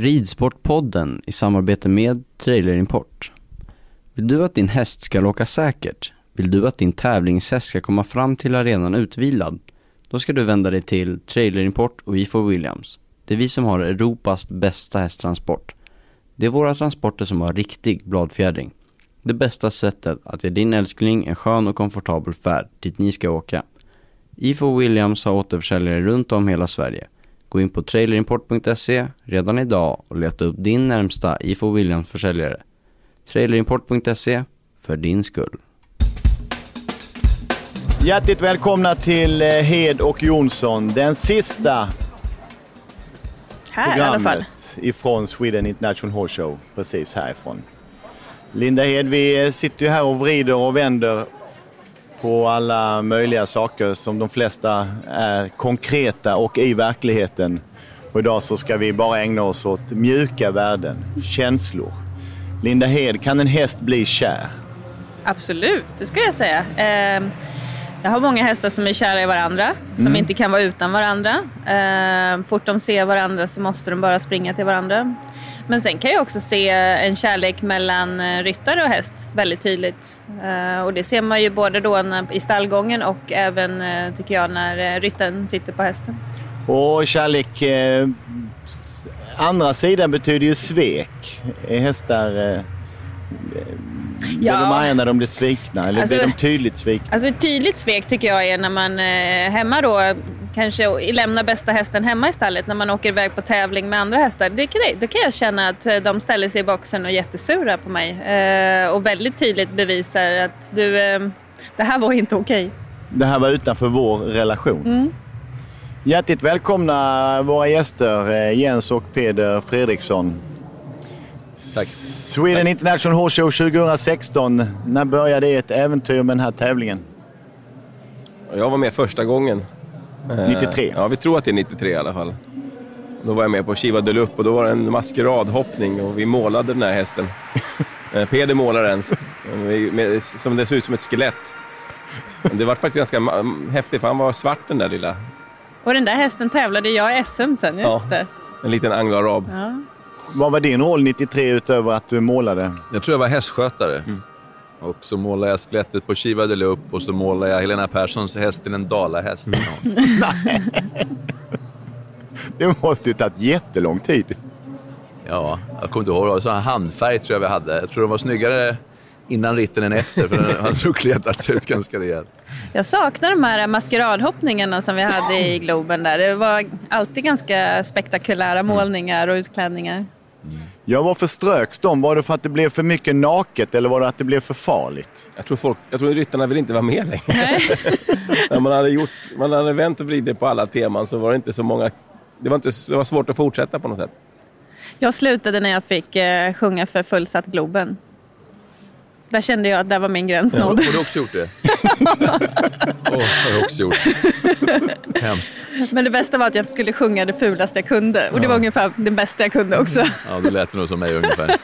Ridsportpodden i samarbete med Trailerimport. Vill du att din häst ska åka säkert? Vill du att din tävlingshäst ska komma fram till arenan utvilad? Då ska du vända dig till Trailerimport och Ifo Williams. Det är vi som har Europas bästa hästtransport. Det är våra transporter som har riktig bladfjädring. Det bästa sättet att ge din älskling en skön och komfortabel färd dit ni ska åka. Ifo Williams har återförsäljare runt om hela Sverige. Gå in på trailerimport.se redan idag och leta upp din närmsta I4 Williams försäljare. Trailerimport.se för din skull. hjärtligt välkomna till eh, Hed och Jonsson. Den sista Här i alla fall. programmet ifrån Sweden International Horse Show. Precis härifrån. Linda Hed, vi eh, sitter ju här och vrider och vänder på alla möjliga saker som de flesta är konkreta och i verkligheten. Och idag så ska vi bara ägna oss åt mjuka värden, känslor. Linda Hed, kan en häst bli kär? Absolut, det ska jag säga. Eh, jag har många hästar som är kära i varandra, som inte kan vara utan varandra. Eh, fort de ser varandra så måste de bara springa till varandra. Men sen kan jag också se en kärlek mellan eh, ryttare och häst väldigt tydligt. Eh, och det ser man ju både då i stallgången och även, eh, tycker jag, när eh, ryttaren sitter på hästen. Och kärlek, eh, andra sidan betyder ju svek. Hästar... Eh, Blir de arga när de blir svikna eller Alltså- blir de tydligt svikna? Alltså ett tydligt svek tycker jag är när man eh, hemma då kanske lämnar bästa hästen hemma i stallet när man åker iväg på tävling med andra hästar. Det kan, då kan jag känna att eh, de ställer sig i boxen och är jättesura på mig eh, och väldigt tydligt bevisar att du, eh, det här var inte okej. Det här var utanför vår relation. Hjärtligt välkomna våra gäster eh, Jens och Peder Fredriksson. Tack. Sweden International Horse Show 2016. När började ert äventyr med den här tävlingen? Jag var med första gången. Eh, 93? Ja, vi tror att det är 93 i alla fall. Då var jag med på Shiva Deluxe och då var det en maskeradhoppning och vi målade den här hästen. Eh, Peder målade den, som det såg ut som ett skelett. Det var faktiskt ganska häftigt för han var svart den där lilla. Och den där hästen tävlade jag i SM sen, just Ja. det. En liten anglo-arab. Ja. Vad var din roll 93 utöver att du målade? Jag tror jag var hästskötare. Och så målade jag skelettet på Shiva Deluxe och så målade jag Helena Perssons häst till en dalahäst. Det måste ju tagit jättelång tid. Ja, jag kommer inte ihåg. Det var handfärg tror jag vi hade. Jag tror de var snyggare innan ritten än efter, för den hade nog kletats ut ganska rejält. Jag saknar de här maskeradhoppningarna som vi hade i Globen där. Det var alltid ganska spektakulära målningar och utklädningar. Ja, varför ströks de? Var det för att det blev för mycket naket eller var det att det blev för farligt? Jag tror, folk, jag tror ryttarna vill inte vara med längre. När man hade, gjort, man hade vänt och vridit på alla teman så var det inte så många... Det var, inte, det var svårt att fortsätta på något sätt. Jag slutade när jag fick eh, sjunga för fullsatt Globen. Där kände jag att där var min gräns Har nådd. du också gjort det? Åh, har jag också gjort. Hemskt. Men det bästa var att jag skulle sjunga det fulaste jag kunde. Och det var ungefär det bästa jag kunde också. Ja, det lät nog som mig ungefär.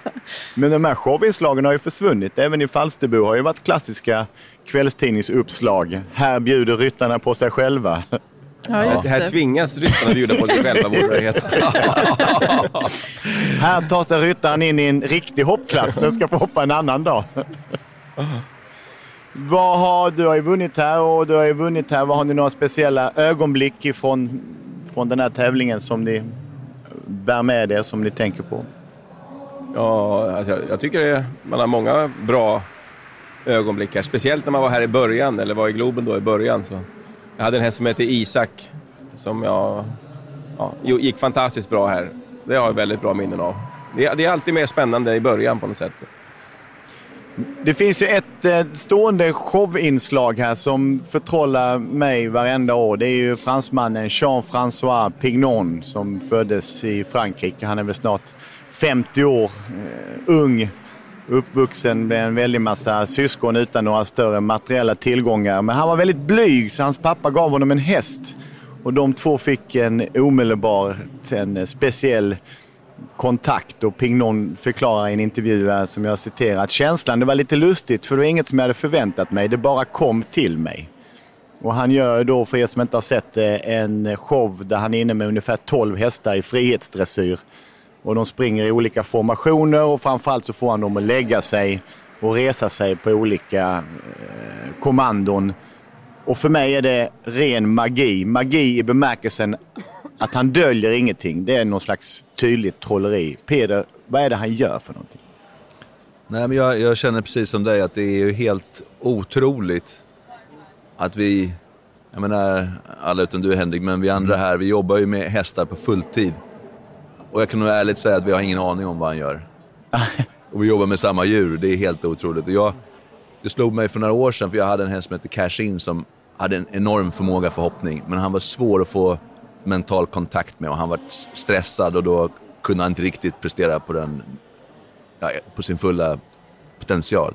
Men de här showinslagen har ju försvunnit. Även i Falsterbo har ju varit klassiska kvällstidningsuppslag. Här bjuder ryttarna på sig själva. Ja, just Här tvingas ryttarna bjuda på sig själva, borde det heta. Här tar sig ryttaren in i en riktig hoppklass. Den ska få hoppa en annan dag. Vad har, du har ju vunnit här och du har ju vunnit här. Vad har ni några speciella ögonblick ifrån, från den här tävlingen som ni bär med er, som ni tänker på? Ja, alltså, jag, jag tycker det, man har många bra ögonblick här. Speciellt när man var här i början, eller var i Globen då i början. Så. Jag hade en häst som hette Isak, som jag, ja, gick fantastiskt bra här. Det har jag väldigt bra minnen av. Det, det är alltid mer spännande i början på något sätt. Det finns ju ett eh, stående showinslag här som förtrollar mig varenda år. Det är ju fransmannen Jean-François Pignon som föddes i Frankrike. Han är väl snart 50 år, eh, ung, uppvuxen med en väldig massa syskon utan några större materiella tillgångar. Men han var väldigt blyg så hans pappa gav honom en häst. Och de två fick en omedelbart en speciell kontakt och Pignon förklarar i en intervju här, som jag citerar att känslan det var lite lustigt för det var inget som jag hade förväntat mig. Det bara kom till mig. Och han gör då, för er som inte har sett det, en show där han är inne med ungefär 12 hästar i frihetsdressyr. Och de springer i olika formationer och framförallt så får han dem att lägga sig och resa sig på olika eh, kommandon. Och för mig är det ren magi. Magi i bemärkelsen att han döljer ingenting. Det är någon slags tydligt trolleri. Peder, vad är det han gör för någonting? Nej, men jag, jag känner precis som dig att det är ju helt otroligt att vi, jag menar alla utom du Henrik, men vi andra här, vi jobbar ju med hästar på fulltid. Och jag kan nog ärligt säga att vi har ingen aning om vad han gör. Och vi jobbar med samma djur, det är helt otroligt. Och jag, det slog mig för några år sedan, för jag hade en häst som hette Cash In som hade en enorm förmåga för hoppning, men han var svår att få mental kontakt med och han var stressad och då kunde han inte riktigt prestera på, den, ja, på sin fulla potential.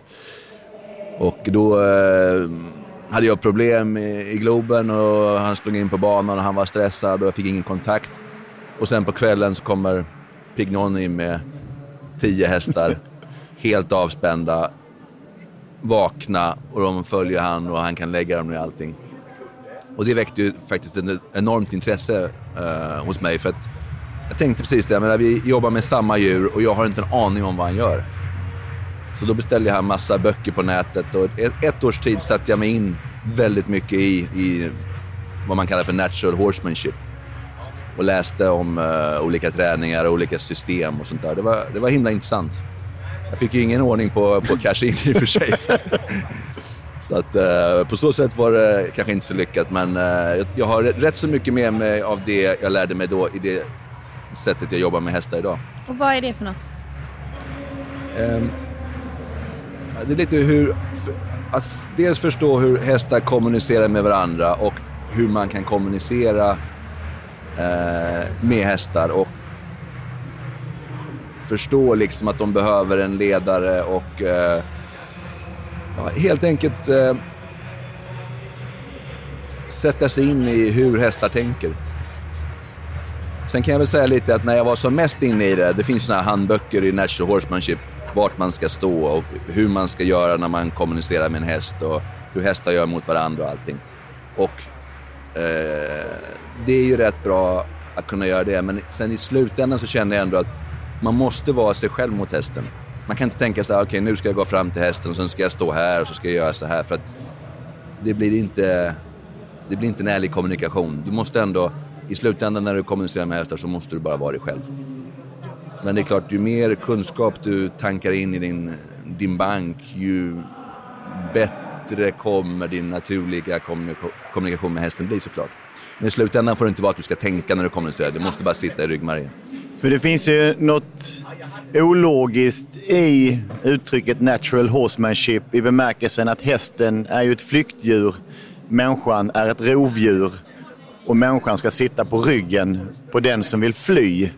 Och då eh, hade jag problem i, i Globen och han sprang in på banan och han var stressad och jag fick ingen kontakt. Och sen på kvällen så kommer Pignon in med tio hästar, helt avspända, vakna och de följer han och han kan lägga dem i allting. Och det väckte ju faktiskt ett enormt intresse eh, hos mig för att jag tänkte precis det, menar, vi jobbar med samma djur och jag har inte en aning om vad han gör. Så då beställde jag en massa böcker på nätet och ett, ett års tid satte jag mig in väldigt mycket i, i vad man kallar för natural horsemanship. Och läste om uh, olika träningar och olika system och sånt där. Det var, det var himla intressant. Jag fick ju ingen ordning på, på cash in i och för sig. Så, så att eh, på så sätt var det kanske inte så lyckat men eh, jag- har rätt så mycket med mig av det jag lärde mig då i det sättet jag jobbar med hästar idag. Och vad är det för något? Ja, det är lite hur... f- Att dels förstå hur hästar kommunicerar med varandra och hur man kan kommunicera eh, med hästar och förstå liksom att de behöver en ledare och eh, ja, helt enkelt eh, sätta sig in i hur hästar tänker. Sen kan jag väl säga lite att när jag var som mest inne i det, det finns såna här handböcker i National horsemanship, vart man ska stå och hur man ska göra när man kommunicerar med en häst och hur hästar gör mot varandra och allting. Och eh, det är ju rätt bra att kunna göra det, men sen i slutändan så känner jag ändå att man måste vara sig själv mot hästen. Man kan inte tänka så här, okej nu ska jag gå fram till hästen och sen ska jag stå här och så ska jag göra så här för att det blir inte, det blir inte en ärlig kommunikation. Du måste ändå, i slutändan när du kommunicerar med hästar så måste du bara vara dig själv. Men det är klart, ju mer kunskap du tankar in i din, din bank, ju bättre kommer din naturliga kommunikation med hästen bli såklart. Men i slutändan får det inte vara att du ska tänka när du kommunicerar, det måste bara sitta i ryggmärgen. För det finns ju något ologiskt i uttrycket natural horsemanship i bemärkelsen att hästen är ju ett flyktdjur, människan är ett rovdjur och människan ska sitta på ryggen på den som vill fly.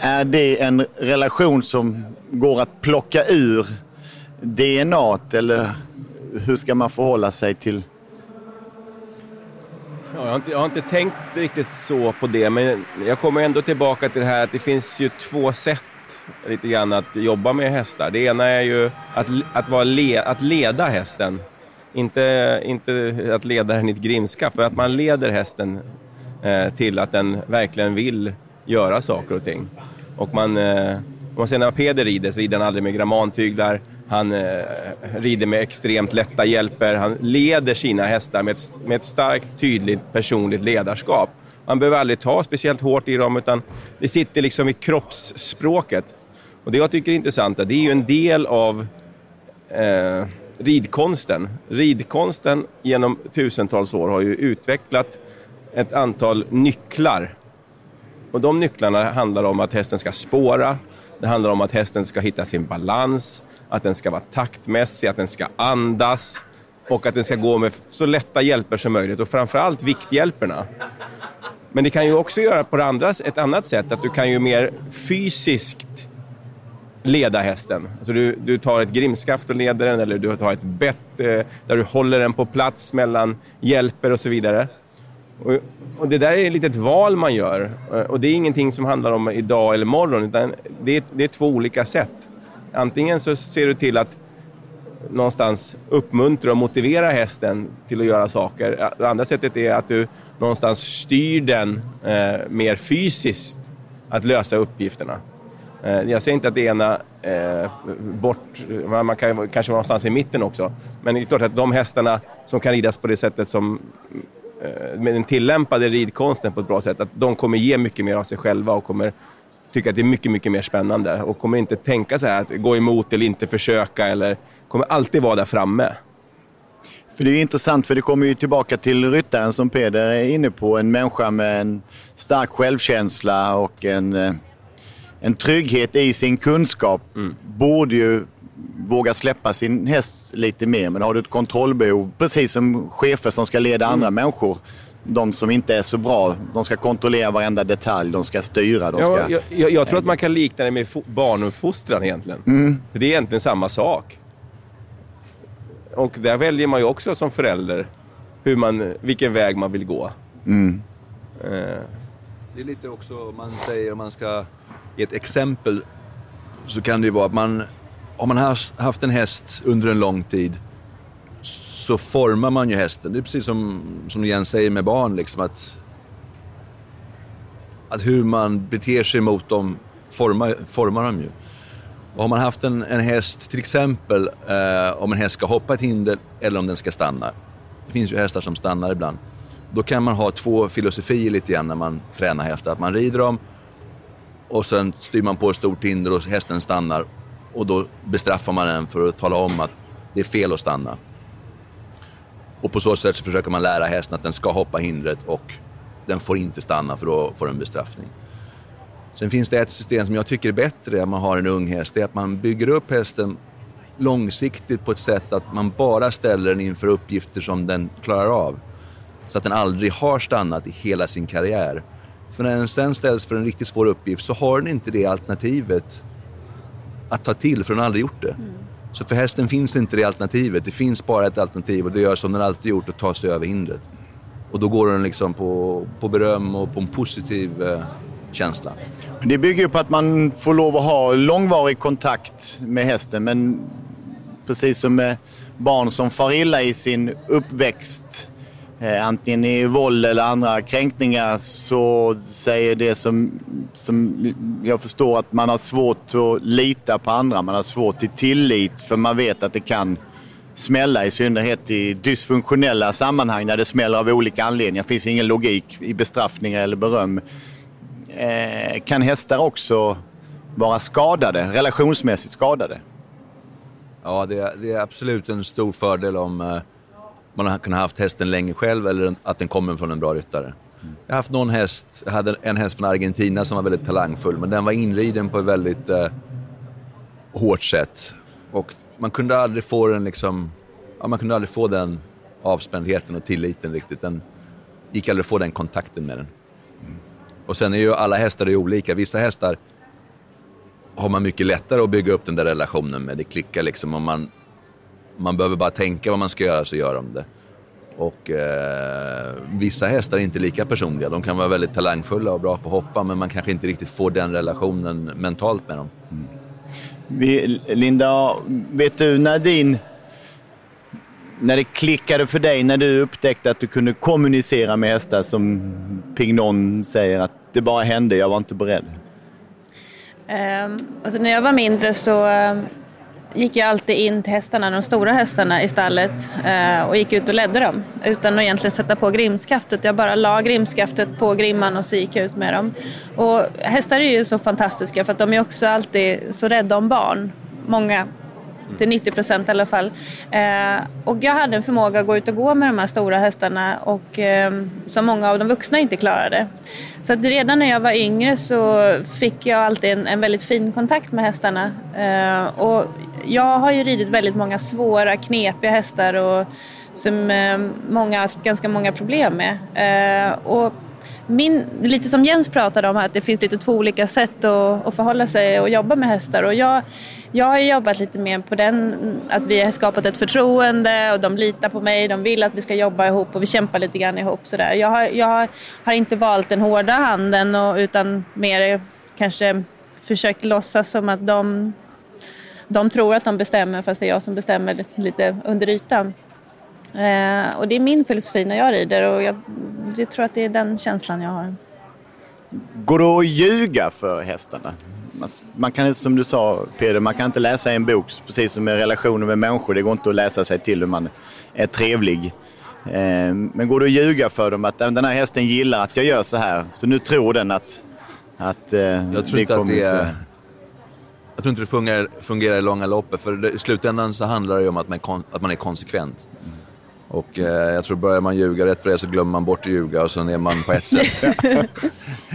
Är det en relation som går att plocka ur DNA eller hur ska man förhålla sig till... Ja, jag, har inte, jag har inte tänkt riktigt så på det, men jag kommer ändå tillbaka till det här att det finns ju två sätt lite grann att jobba med hästar. Det ena är ju att, att, vara le, att leda hästen. Inte, inte att leda den i ett grimskaft, för att man leder hästen eh, till att den verkligen vill göra saker och ting. Och man, eh, om man ser när Peder rider så rider han aldrig med grammantyglar. Han eh, rider med extremt lätta hjälper. Han leder sina hästar med ett, med ett starkt, tydligt personligt ledarskap. Man behöver aldrig ta speciellt hårt i dem, utan det sitter liksom i kroppsspråket. Och det jag tycker är intressant, det är ju en del av eh, ridkonsten. Ridkonsten genom tusentals år har ju utvecklat ett antal nycklar. Och de nycklarna handlar om att hästen ska spåra, det handlar om att hästen ska hitta sin balans, att den ska vara taktmässig, att den ska andas och att den ska gå med så lätta hjälper som möjligt och framförallt vikthjälperna. Men det kan ju också göra på andra, ett annat sätt, att du kan ju mer fysiskt leda hästen. Alltså du, du tar ett grimskaft och leder den eller du tar ett bett eh, där du håller den på plats mellan hjälper och så vidare. Och, och, det där är ett litet val man gör. Eh, och det är ingenting som handlar om idag eller morgon. utan det är, det är två olika sätt. Antingen så ser du till att någonstans uppmuntra och motivera hästen till att göra saker. Eh, det andra sättet är att du någonstans styr den eh, mer fysiskt att lösa uppgifterna. Eh, jag säger inte att det ena eh, bort, man kan kanske vara någonstans i mitten också. Men det är klart att de hästarna som kan ridas på det sättet som med den tillämpade ridkonsten på ett bra sätt, att de kommer ge mycket mer av sig själva och kommer tycka att det är mycket, mycket mer spännande och kommer inte tänka så här att gå emot eller inte försöka eller kommer alltid vara där framme. För det är intressant för det kommer ju tillbaka till ryttaren som Peder är inne på. En människa med en stark självkänsla och en, eh, en trygghet i sin kunskap. Mm. Borde ju våga släppa sin häst lite mer. Men har du ett kontrollbehov, precis som chefer som ska leda mm. andra människor, de som inte är så bra. De ska kontrollera varenda detalj, de ska styra. De ska... Ja, jag, jag, jag, tror att man kan likna det med barnuppfostran egentligen. Mm. För det är egentligen samma sak. Och där väljer man ju också som förälder hur man, vilken väg man vill gå. Mm. Eh. Det är lite också, man säger om man ska ge ett exempel, så kan det ju vara att man, har man haft en häst under en lång tid så formar man ju hästen. Det är precis som, som Jens säger med barn, liksom att, att hur man beter sig mot dem formar, formar dem ju. Och har man haft en, en häst, till exempel eh, om en häst ska hoppa ett hinder eller om den ska stanna. Det finns ju hästar som stannar ibland. Då kan man ha två filosofier lite grann när man tränar hästar. Att man rider dem och sen styr man på ett stort hinder och hästen stannar. Och då bestraffar man den för att tala om att det är fel att stanna. Och på så sätt så försöker man lära hästen att den ska hoppa hindret och den får inte stanna för då får den bestraffning. Sen finns det ett system som jag tycker är bättre om man har en ung häst. Det är att man bygger upp hästen långsiktigt på ett sätt att man bara ställer den inför uppgifter som den klarar av. Så att den aldrig har stannat i hela sin karriär. För när den sen ställs för en riktigt svår uppgift så har den inte det alternativet att ta till, för hon har aldrig gjort det. Mm. Så för hästen finns inte det alternativet. Det finns bara ett alternativ och det gör som den alltid gjort, och ta sig över hindret. Och då går den liksom på, på beröm och på en positiv eh, känsla. Det bygger ju på att man får lov att ha långvarig kontakt med hästen. Men precis som med barn som far illa i sin uppväxt, Eh, antingen i våld eller andra kränkningar, så säger det som, som jag förstår att man har svårt att lita på andra. Man har svårt till tillit för man vet att det kan smälla, i synnerhet i dysfunktionella sammanhang där det smäller av olika anledningar. Det finns ingen logik i bestraffningar eller beröm. Eh, kan hästar också vara skadade, relationsmässigt skadade? Ja, det är, det är absolut en stor fördel om eh, man har kunnat haft hästen länge själv eller att den kommer från en bra ryttare. Mm. Jag har haft någon häst, jag hade en häst från Argentina som var väldigt talangfull, men den var inriden på ett väldigt eh, hårt sätt. Och man kunde aldrig få den liksom, ja, man kunde aldrig få den avspändheten och tilliten riktigt. Den gick aldrig att få den kontakten med den. Och sen är ju alla hästar olika. Vissa hästar har man mycket lättare att bygga upp den där relationen med. Det klickar liksom om man man behöver bara tänka vad man ska göra så gör de det. Och eh, vissa hästar är inte lika personliga. De kan vara väldigt talangfulla och bra på att hoppa men man kanske inte riktigt får den relationen mentalt med dem. Vi, Linda, vet du när din... När det klickade för dig, när du upptäckte att du kunde kommunicera med hästar som Pignon säger att det bara hände, jag var inte beredd. Um, alltså när jag var mindre så uh, gick jag alltid in till hästarna, de stora hästarna i stallet eh, och gick ut och ledde dem utan att egentligen sätta på grimskaftet. Jag bara la grimskaftet på grimman och så gick jag ut med dem. Och hästar är ju så fantastiska för att de är också alltid så rädda om barn. Många till 90 procent i alla fall. Eh, och jag hade en förmåga att gå ut och gå med de här stora hästarna och eh, som många av de vuxna inte klarade. Så att redan när jag var yngre så fick jag alltid en, en väldigt fin kontakt med hästarna. Eh, och jag har ju ridit väldigt många svåra, knepiga hästar och som eh, många har haft ganska många problem med. Eh, och min, lite som Jens pratade om här, att det finns lite två olika sätt att, att förhålla sig och jobba med hästar. Och jag, jag har jobbat lite mer på den, att vi har skapat ett förtroende och de litar på mig, de vill att vi ska jobba ihop och vi kämpar lite grann ihop. Sådär. Jag, har, jag har inte valt den hårda handen och, utan mer kanske försökt låtsas som att de, de tror att de bestämmer fast det är jag som bestämmer lite under ytan. Eh, och det är min filosofi när jag rider och jag, jag tror att det är den känslan jag har. Går det att ljuga för hästarna? Man kan som du sa Peder, man kan inte läsa en bok, precis som med relationer med människor. Det går inte att läsa sig till hur man är trevlig. Eh, men går det att ljuga för dem att den här hästen gillar att jag gör så här, så nu tror den att, att eh, jag tror inte att det är... Jag tror inte det fungerar, fungerar i långa loppet, för i slutändan så handlar det ju om att man, att man är konsekvent. Mm. Och eh, jag tror börjar man ljuga rätt för det så glömmer man bort att ljuga och sen är man på ett sätt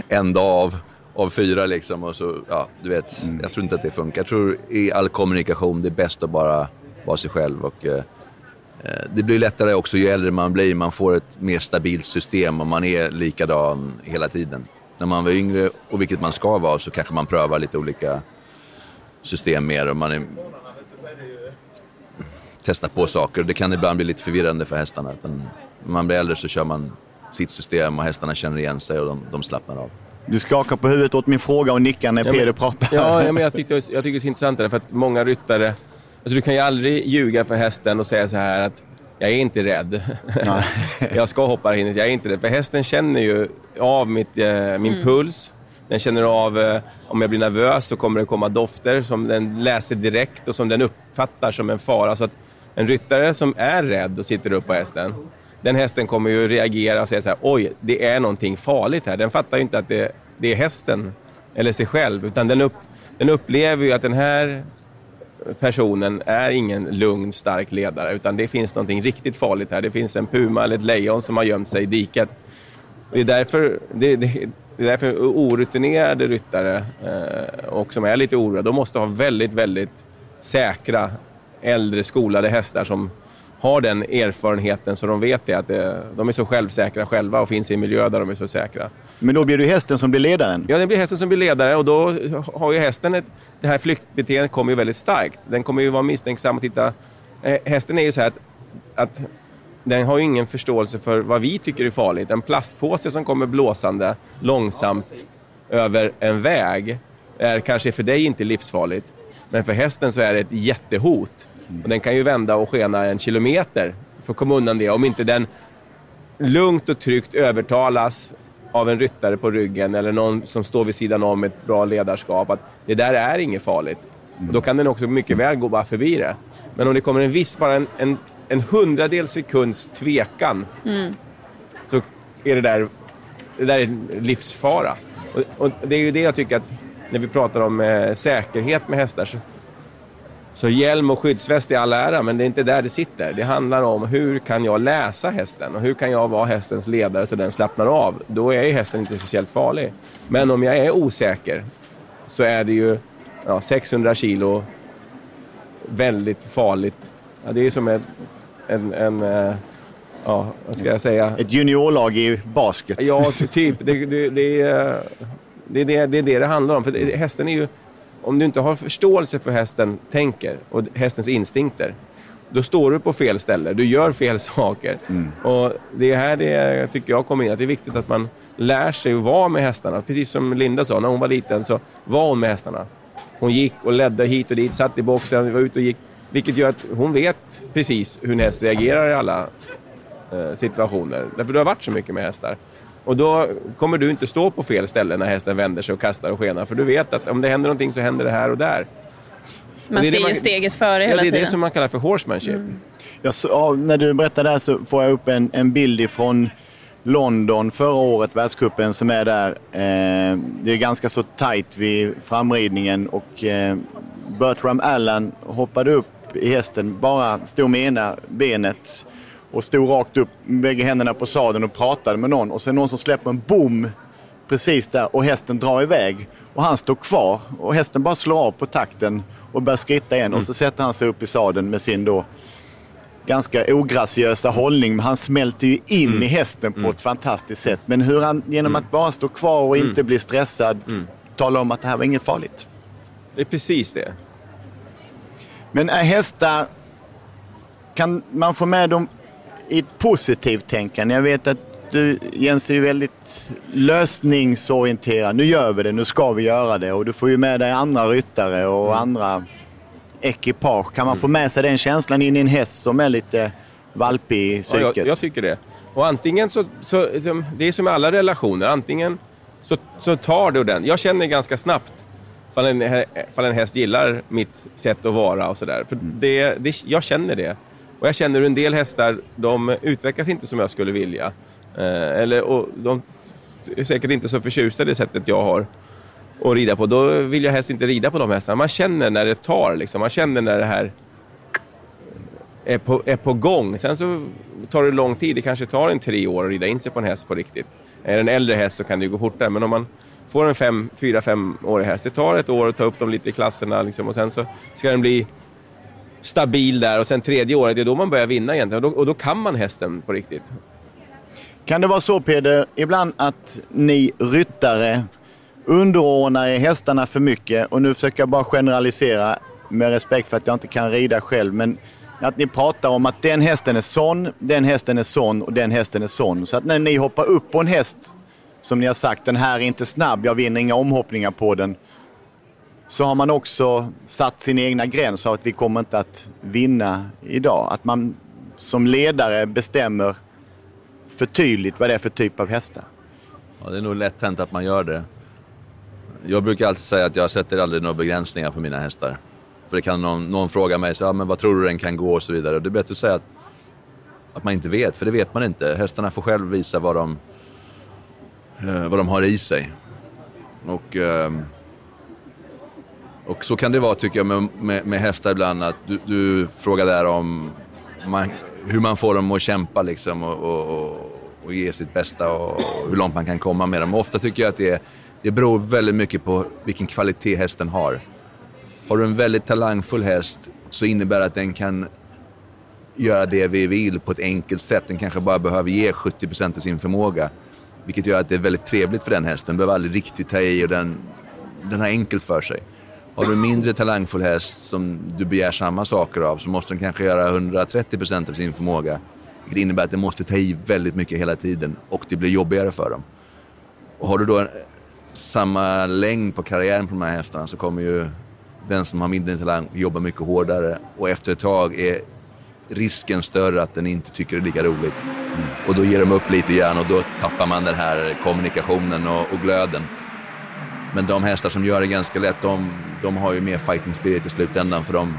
en dag av, av fyra liksom. Och så, ja, du vet, mm. jag tror inte att det funkar. Jag tror i all kommunikation det är bäst att bara vara sig själv. Och, eh, eh, det blir lättare också ju äldre man blir. Man får ett mer stabilt system och man är likadan hela tiden. När man var yngre, och vilket man ska vara, så kanske man prövar lite olika system mer. Och man är testa på saker. Det kan ibland bli lite förvirrande för hästarna. Utan när man blir äldre så kör man sitt system och hästarna känner igen sig och de, de slappnar av. Du skakar på huvudet åt min fråga och nickar när ja, Peder pratar. Ja, ja, men jag tycker, jag tycker det är så intressant för att många ryttare... Alltså du kan ju aldrig ljuga för hästen och säga så här att jag är inte rädd. jag ska hoppa hindret, jag är inte rädd. För hästen känner ju av mitt, eh, min mm. puls. Den känner av eh, om jag blir nervös så kommer det komma dofter som den läser direkt och som den uppfattar som en fara. Så att en ryttare som är rädd och sitter upp på hästen, den hästen kommer ju reagera och säga så här, oj, det är någonting farligt här. Den fattar ju inte att det, det är hästen eller sig själv, utan den, upp, den upplever ju att den här personen är ingen lugn, stark ledare, utan det finns någonting riktigt farligt här. Det finns en puma eller ett lejon som har gömt sig i diket. Det är därför, det, det, det är därför orutinerade ryttare eh, och som är lite oroade, de måste ha väldigt, väldigt säkra äldre skolade hästar som har den erfarenheten så de vet det, att det, de är så självsäkra själva och finns i en miljö där de är så säkra. Men då blir det hästen som blir ledaren? Ja, det blir hästen som blir ledare och då har ju hästen ett... Det här flyktbeteendet kommer ju väldigt starkt. Den kommer ju vara misstänksam och titta... Eh, hästen är ju så här att, att den har ju ingen förståelse för vad vi tycker är farligt. En plastpåse som kommer blåsande långsamt över en väg är kanske för dig inte livsfarligt. Men för hästen så är det ett jättehot. Och den kan ju vända och skena en kilometer för att komma undan det. Om inte den lugnt och tryggt övertalas av en ryttare på ryggen eller någon som står vid sidan om ett bra ledarskap att det där är inget farligt. Och då kan den också mycket väl gå bara förbi det. Men om det kommer en viss, bara en, en, en hundradels sekunds tvekan mm. så är det där, det där är livsfara. Och, och, det är ju det jag tycker att när vi pratar om eh, säkerhet med hästar så, så hjälm och skyddsväst är all ära, men det är inte där det sitter. Det handlar om hur kan jag läsa hästen och hur kan jag vara hästens ledare så den slappnar av. Då är ju hästen inte speciellt farlig. Men om jag är osäker så är det ju ja, 600 kilo väldigt farligt. Ja, det är som en, en, en eh, ja, vad ska jag säga? Ett juniorlag i basket. Ja, typ. Det, det, det, är, det, är det, det är det det handlar om. För hästen är ju om du inte har förståelse för hästen tänker och hästens instinkter, då står du på fel ställe. Du gör fel saker. Och det är här det tycker jag kommer in, att det är viktigt att man lär sig att vara med hästarna. Precis som Linda sa, när hon var liten så var hon med hästarna. Hon gick och ledde hit och dit, satt i boxen, var ute och gick. Vilket gör att hon vet precis hur en häst reagerar i alla eh, situationer. Därför du har varit så mycket med hästar. Och då kommer du inte stå på fel ställe när hästen vänder sig och kastar och skenar. För du vet att om det händer någonting så händer det här och där. Man det är det ser ju man- steget före Ja, hela det är tiden. det som man kallar för horsemanship. Jag, så, ja, när du berättar det här så får jag upp en, en bild ifrån London förra året, världscupen som är där. Eh, det är ganska så tajt vid framridningen och eh, Bertram Allen hoppade upp i hästen, bara stod med ena benet och stod rakt upp med bägge händerna på sadeln och pratade med någon. Och sen någon som släpper en bom precis där och hästen drar iväg. Och han står kvar och hästen bara slår av på takten och börjar skritta igen. Och så sätter han sig upp i sadeln med sin då ganska ograciösa hållning. Men han smälter ju in i hästen på ett fantastiskt sätt. Men hur han genom att bara stå kvar och inte bli stressad talar om att det här var inget farligt. Det är precis det. Men är hästar, kan man få med dem i ett positivt tänkande? Jag vet att du Jens är ju väldigt lösningsorienterad. Nu gör vi det, nu ska vi göra det. Och du får ju med dig andra ryttare och andra ekipage. Kan man få med sig den känslan in i en häst som är lite valpig i Ja, psyket? jag, jag tycker det. Och antingen så, så som- det är som med alla relationer, antingen så, så tar du den. Jag känner ganska snabbt ifall en, ifall en häst gillar mitt sätt att vara och sådär. För det, det, jag känner det. Och jag känner hur en del hästar, de utvecklas inte som jag skulle vilja. Eh, eller, och de är säkert inte så förtjusta i det sättet jag har att rida på. Då vill jag helst inte rida på de hästarna. Man känner när det tar, liksom. man känner när det här är på, är på gång. Sen så tar det lång tid. Det kanske tar en tre år att rida in sig på en häst på riktigt. Är det en äldre häst så kan det ju gå fortare. Men om man får en fem, fyra, femårig häst, det tar ett år att ta upp dem lite i klasserna liksom, och sen så ska den bli stabil där och sen tredje året, det är då man börjar vinna egentligen. Och då, och då kan man hästen på riktigt. Kan det vara så Peder, ibland att ni ryttare underordnar er hästarna för mycket och nu försöker jag bara generalisera med respekt för att jag inte kan rida själv. Men att ni pratar om att den hästen är sån, den hästen är sån och den hästen är sån. Så att när ni hoppar upp på en häst som ni har sagt, den här är inte snabb, jag vinner inga omhoppningar på den. Så har man också satt sin egna gräns av att vi kommer inte att vinna idag. Att man som ledare bestämmer för tydligt vad det är för typ av hästar. Ja, det är nog lätt hänt att man gör det. Jag brukar alltid säga att jag sätter aldrig några begränsningar på mina hästar. För det kan någon, någon fråga mig, så, ja, men vad tror du den kan gå och så vidare. Och det är bättre att säga att, att man inte vet, för det vet man inte. Hästarna får själv visa vad de, eh, vad de har i sig. Och, Eh, och så kan det vara tycker jag med, med, med hästar ibland. Att du, du frågar där om man, hur man får dem att kämpa liksom och, och, och, och ge sitt bästa och, och hur långt man kan komma med dem. Och ofta tycker jag att det, det beror väldigt mycket på vilken kvalitet hästen har. Har du en väldigt talangfull häst så innebär det att den kan göra det vi vill på ett enkelt sätt. Den kanske bara behöver ge 70% av sin förmåga. Vilket gör att det är väldigt trevligt för den hästen. Den behöver aldrig riktigt ta i och den, den har enkelt för sig. Har du en mindre talangfull häst som du begär samma saker av så måste den kanske göra 130% av sin förmåga. Vilket innebär att den måste ta i väldigt mycket hela tiden och det blir jobbigare för dem. Och har du då en, samma längd på karriären på de här hästarna så kommer ju den som har mindre talang jobba mycket hårdare och efter ett tag är risken större att den inte tycker det är lika roligt. Och då ger de upp lite grann och då tappar man den här kommunikationen och, och glöden. Men de hästar som gör det ganska lätt, de, de har ju mer fighting spirit i slutändan för de,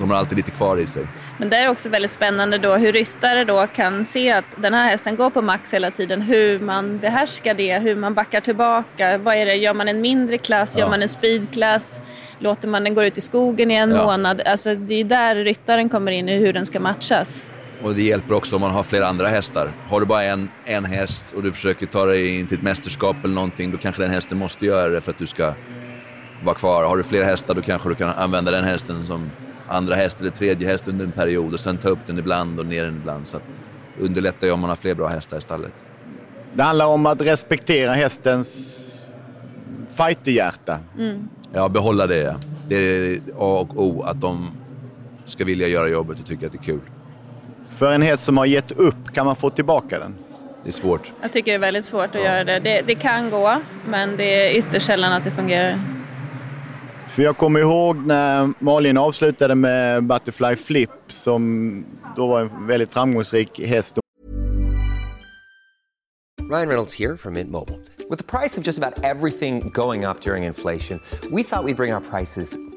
de har alltid lite kvar i sig. Men det är också väldigt spännande då hur ryttare då kan se att den här hästen går på max hela tiden. Hur man behärskar det, hur man backar tillbaka. Vad är det? Gör man en mindre klass? Gör Ja. man en speedklass? Låter man den gå ut i skogen i en Ja. månad? Alltså det är där ryttaren kommer in i hur den ska matchas. Och det hjälper också om man har flera andra hästar. Har du bara en, en häst och du försöker ta dig in till ett mästerskap eller någonting, då kanske den hästen måste göra det för att du ska vara kvar. Har du flera hästar, då kanske du kan använda den hästen som andra häst eller tredje häst under en period och sen ta upp den ibland och ner den ibland. Så att det underlättar ju om man har fler bra hästar i stallet. Det handlar om att respektera hästens fighterhjärta. Ja, behålla det. Det är A och O, att de ska vilja göra jobbet och tycka att det är kul. För en häst som har gett upp, kan man få tillbaka den? Det är svårt. Jag tycker det är väldigt svårt att göra det. det. Det kan gå, men det är ytterst sällan att det fungerar. För jag kommer ihåg när Malin avslutade med Butterfly Flip som då var en väldigt framgångsrik häst. Ryan Reynolds här från Mint Mobile. priset på nästan allt som går upp under inflationen, trodde vi att vi skulle bring våra priser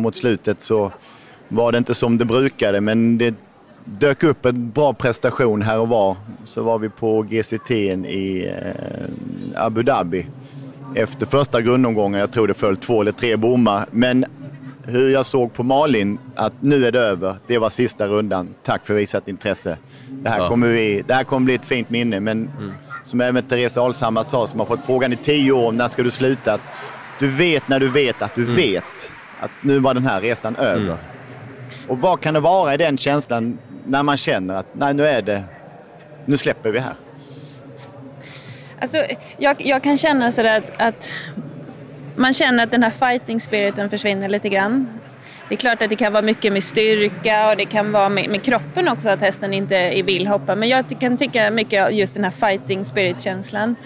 Mot slutet så var det inte som det brukade, men det dök upp en bra prestation här och var. Så var vi på GCT i eh, Abu Dhabi efter första grundomgången. Jag tror det föll två eller tre bommar. Men hur jag såg på Malin att nu är det över. Det var sista rundan. Tack för visat intresse. Det här, Ja. kommer, vi, det här kommer bli ett fint minne. Men som även Therese Alshammar sa, som har fått frågan i tio år, när ska du sluta? Att du vet när du vet att du vet att nu var den här resan över. Och vad kan det vara i den känslan när man känner att nej, nu är det, nu släpper vi här. Alltså, jag, jag kan känna sådär att, att man känner att den här fighting spiriten försvinner lite grann. Det är klart att det kan vara mycket med styrka och det kan vara med, med kroppen också att hästen inte vill hoppa. Men jag kan tycka mycket just den här fighting spirit-känslan.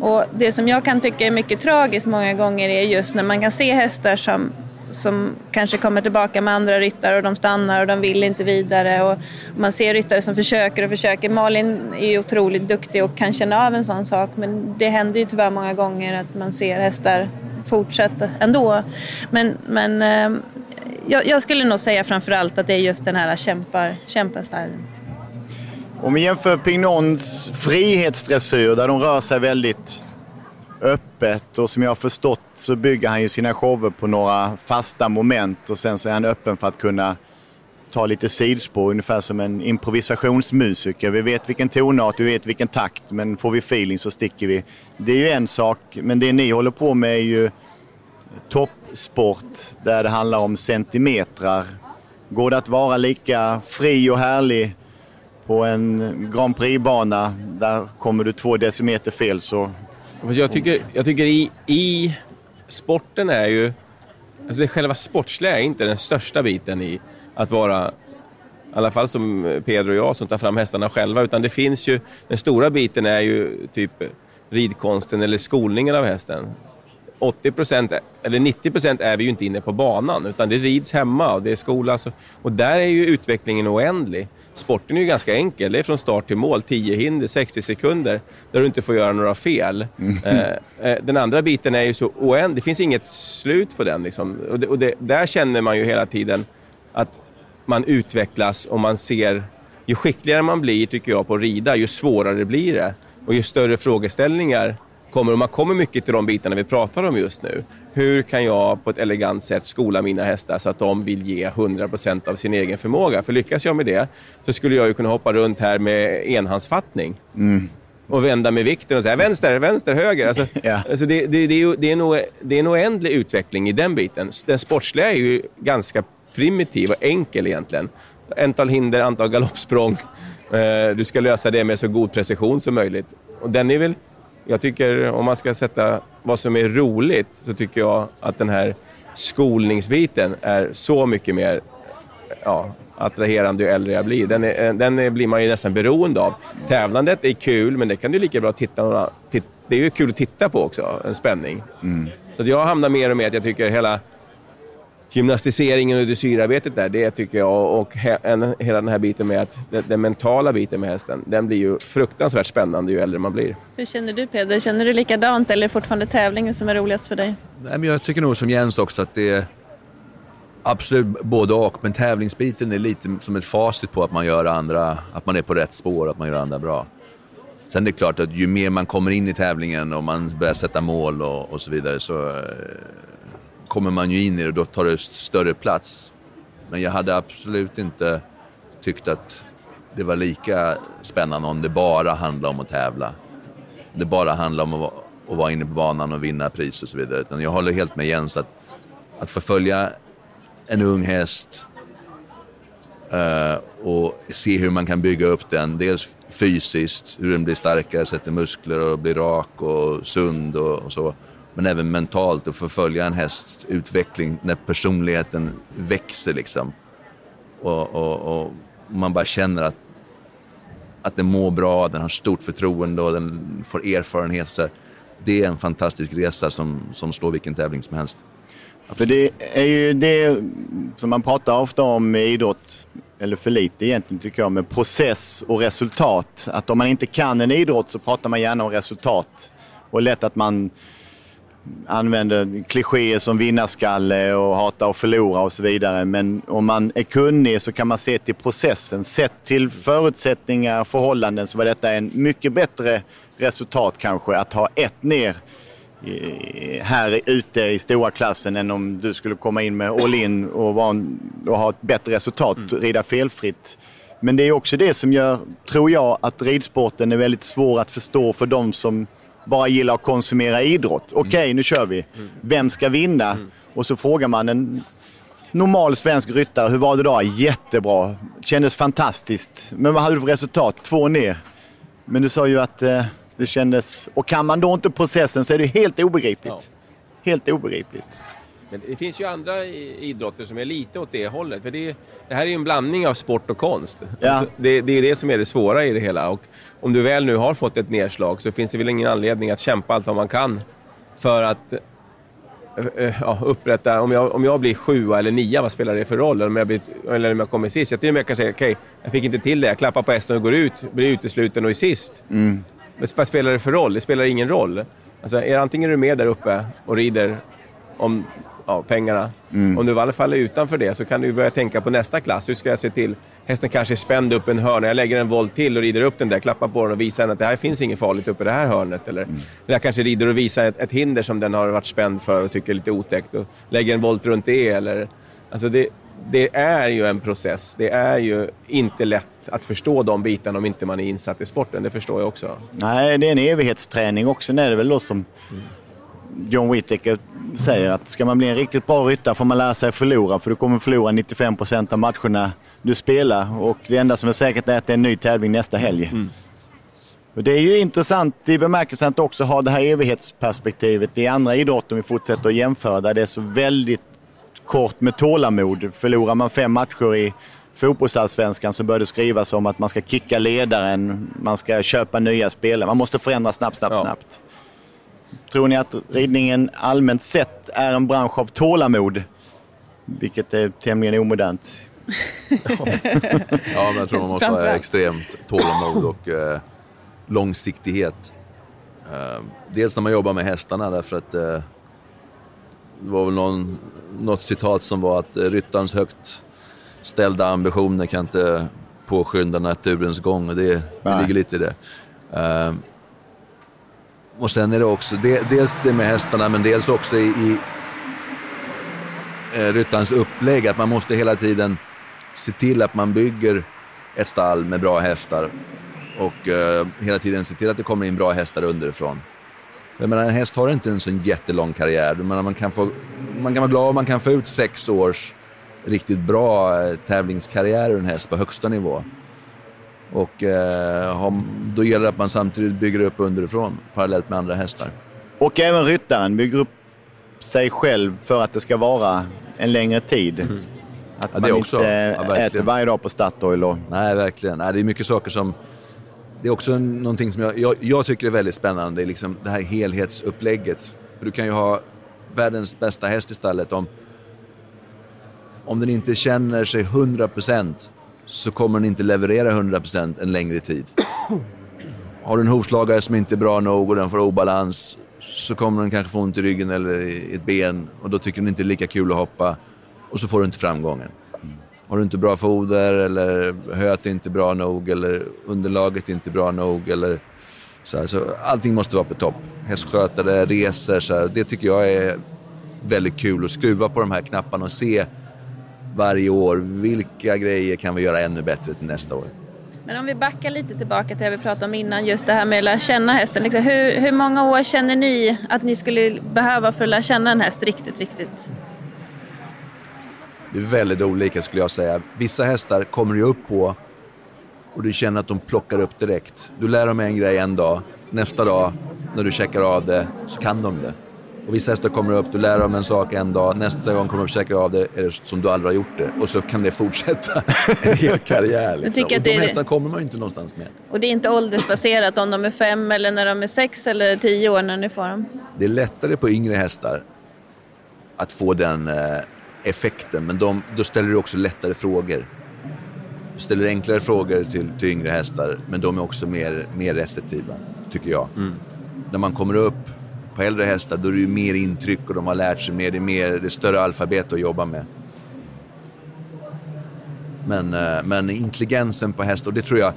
Och det som jag kan tycka är mycket tragiskt många gånger är just när man kan se hästar som som kanske kommer tillbaka med andra ryttare och de stannar och de vill inte vidare. Och man ser ryttare som försöker och försöker. Malin är ju otroligt duktig och kan känna av en sån sak men det händer ju tyvärr många gånger att man ser hästar fortsätta ändå. Men, men eh, jag, jag skulle nog säga framförallt att det är just den här kämpar. Om vi jämför Pignons frihetsdressyr där de rör sig väldigt öppet och som jag har förstått så bygger han ju sina shower på några fasta moment och sen så är han öppen för att kunna ta lite sidspår, ungefär som en improvisationsmusiker. Vi vet vilken tonart, vi vet vilken takt, men får vi feeling så sticker vi. Det är ju en sak, men det ni håller på med är ju toppsport där det handlar om centimetrar. Går det att vara lika fri och härlig på en Grand Prix-bana, där kommer du två decimeter fel så... Jag tycker, jag tycker i, i sporten är ju... Alltså det själva sportsliga är inte den största biten i att vara, i alla fall som Pedro och jag som tar fram hästarna själva, utan det finns ju, den stora biten är ju typ ridkonsten eller skolningen av hästen. 80% eller 90 procent är vi ju inte inne på banan, utan det rids hemma och det är skolas. Och, och där är ju utvecklingen oändlig. Sporten är ju ganska enkel. Det är från start till mål, 10 hinder, 60 sekunder, där du inte får göra några fel. Eh, eh, den andra biten är ju så oändlig. Det finns inget slut på den. Liksom. Och, det, och det, där känner man ju hela tiden att man utvecklas och man ser... Ju skickligare man blir, tycker jag, på att rida, ju svårare blir det. Och ju större frågeställningar kommer. Och man kommer mycket till de bitarna vi pratar om just nu. Hur kan jag på ett elegant sätt skola mina hästar så att de vill ge 100% av sin egen förmåga? För lyckas jag med det så skulle jag ju kunna hoppa runt här med enhandsfattning. Och vända med vikten och säga vänster, vänster, höger. Alltså, alltså det, det, det, är ju, det, är nog, det är en oändlig utveckling i den biten. Den sportsliga är ju ganska primitiv och enkel egentligen. Antal hinder, antal galoppsprång. Eh, Du ska lösa det med så god precision som möjligt. Och den är väl, jag tycker om man ska sätta vad som är roligt så tycker jag att den här skolningsbiten är så mycket mer ja, attraherande ju äldre jag blir. Den, är, den är, blir man ju nästan beroende av. Tävlandet är kul, men det kan du lika bra titta några, titt, Det är ju kul att titta på också, en spänning. Så att jag hamnar mer och mer att jag tycker hela gymnastiseringen och dressyrarbetet där, det tycker jag och he, en, hela den här biten med att den, den mentala biten med hästen, den blir ju fruktansvärt spännande ju äldre man blir. Hur känner du Peder? Känner du likadant eller är det fortfarande tävlingen som är roligast för dig? Nej, men jag tycker nog som Jens också att det är absolut både och. Men tävlingsbiten är lite som ett facit på att man gör andra, att man är på rätt spår, att man gör andra bra. Sen är det klart att ju mer man kommer in i tävlingen och man börjar sätta mål och, och så vidare så eh, kommer man ju in i det och då tar det större plats. Men jag hade absolut inte tyckt att det var lika spännande om det bara handlade om att tävla. Det bara handlade om att, vara- inne på banan och vinna pris och så vidare. Utan jag håller helt med Jens att, att förfölja en ung häst eh, och se hur man kan bygga upp den. Dels fysiskt, hur den blir starkare, sätter muskler och blir rak och sund och, och så. Men även mentalt och förfölja en hästs utveckling när personligheten växer liksom. Och, och, och man bara känner att, att den mår bra, den har stort förtroende och den får erfarenhet. Så här. det är en fantastisk resa som, som slår vilken tävling som helst. För det är ju det som man pratar ofta om i idrott, eller för lite egentligen tycker jag, med process och resultat. Att om man inte kan en idrott så pratar man gärna om resultat. Och lätt att man använder klichéer som vinnarskalle och hata att förlora och så vidare. Men om man är kunnig så kan man se till processen. Sett till förutsättningar, förhållanden så var detta en mycket bättre resultat kanske att ha ett ner här ute i stora klassen än om du skulle komma in med all in och, en, och ha ett bättre resultat, rida felfritt. Men det är också det som gör, tror jag, att ridsporten är väldigt svår att förstå för de som bara gillar att konsumera idrott. Okej, nu kör vi. Vem ska vinna? Och så frågar man en normal svensk ryttare, hur var det då? Jättebra. Kändes fantastiskt. Men vad hade du för resultat? Två ner. Men du sa ju att eh, det kändes... Och kan man då inte processen så är det helt obegripligt. Helt obegripligt. Men det finns ju andra idrotter som är lite åt det hållet. För det, är- det här är ju en blandning av sport och konst. Ja. Alltså, det, det är det som är det svåra i det hela. Och om du väl nu har fått ett nedslag så finns det väl ingen anledning att kämpa allt vad man kan för att eh, eh, ja, upprätta, om jag, om jag blir sjua eller nia, vad spelar det för roll? Eller om jag, blir, eller om jag kommer sist. Jag till och med kan säga, okej, jag fick inte till det, jag klappar på hästen och går ut, blir utesluten och är sist. Mm. Men vad spelar det för roll? Det spelar ingen roll. Alltså, är, antingen är du med där uppe och rider om ja, pengarna. Mm. Om du i alla fall är utanför det så kan du börja tänka på nästa klass. Hur ska jag se till? Hästen kanske är spänd upp en hörna. Jag lägger en volt till och rider upp den där, klappar på den och visar den att det här finns inget farligt uppe i det här hörnet. Eller Mm. jag kanske rider och visar ett, ett hinder som den har varit spänd för och tycker är lite otäckt och lägger en volt runt det. Eller, alltså det, det är ju en process. Det är ju inte lätt att förstå de bitarna om inte man är insatt i sporten. Det förstår jag också. Nej, det är en evighetsträning också. Det är väl då som John Whittaker säger att ska man bli en riktigt bra ryttare får man lära sig att förlora. För du kommer förlora 95 procent av matcherna du spelar. Och det enda som är säkert är att det är en ny tävling nästa helg. Och det är ju intressant i bemärkelsen att också ha det här evighetsperspektivet i andra idrotter om vi fortsätter att jämföra där det är så väldigt kort med tålamod. Förlorar man fem matcher i fotbollsallsvenskan så bör det skrivas om att man ska kicka ledaren, man ska köpa nya spelare. Man måste förändra snabbt, snabbt, Ja. snabbt. Tror ni att ridningen allmänt sett är en bransch av tålamod? Vilket är tämligen omodernt. Ja, men jag tror man måste ha extremt tålamod och eh, långsiktighet. Eh, dels när man jobbar med hästarna därför att eh, det var väl någon, något citat som var att eh, ryttarens högt ställda ambitioner kan inte påskynda naturens gång och det, det ligger lite i det. Och sen är det också, det, dels det med hästarna men dels också i, i eh, ryttarens upplägg att man måste hela tiden se till att man bygger ett stall med bra hästar och eh, hela tiden se till att det kommer in bra hästar underifrån. Jag menar, en häst har inte en sån jättelång karriär. Menar, man, kan få, man kan vara glad om man kan få ut sex års riktigt bra eh, tävlingskarriär ur en häst på högsta nivå. Och eh, då gäller det att man samtidigt bygger upp underifrån parallellt med andra hästar. Och även ryttaren bygger upp sig själv för att det ska vara en längre tid. Att Mm. Ja, man också. inte Ja, äter varje dag på Statoil. Och... Nej, verkligen. Nej, det är mycket saker som... Det är också någonting som jag, jag, jag tycker är väldigt spännande, det är liksom det här helhetsupplägget. För du kan ju ha världens bästa häst i stallet om, om den inte känner sig 100% så kommer den inte leverera 100% en längre tid. Har du en hovslagare som inte är bra nog och den får obalans så kommer den kanske få ont i ryggen eller i ett ben och då tycker den inte det är lika kul att hoppa och så får du inte framgången. Har du inte bra foder eller höet är inte bra nog eller underlaget är inte bra nog eller så, här, så allting måste vara på topp. Hästskötare, resor, så här, det tycker jag är väldigt kul att skruva på de här knapparna och se varje år vilka grejer kan vi göra ännu bättre till nästa år. Men om vi backar lite tillbaka till det vi pratade om innan, just det här med att lära känna hästen. Liksom, hur, hur många år känner ni att ni skulle behöva för att lära känna en häst riktigt, riktigt? Det är väldigt olika skulle jag säga. Vissa hästar kommer du upp på och du känner att de plockar upp direkt. Du lär dem en grej en dag, nästa dag när du checkar av det så kan de det. Och vissa hästar kommer upp, du lär dem en sak en dag, nästa gång kommer du checkar av det är det som du aldrig har gjort det. Och så kan det fortsätta en hel karriär. Liksom. Och de är- hästarna kommer man ju inte någonstans med. Och det är inte åldersbaserat om de är fem eller när de är sex eller tio år när ni får dem. Det är lättare på yngre hästar att få den eh, effekten, men de, då ställer du också lättare frågor. Du ställer enklare frågor till, till yngre hästar, men de är också mer, mer receptiva, tycker jag. När man kommer upp på äldre hästar, då är det ju mer intryck och de har lärt sig mer. Det är, mer, det är större alfabet att jobba med. Men, eh, men intelligensen på hästar, och det tror jag,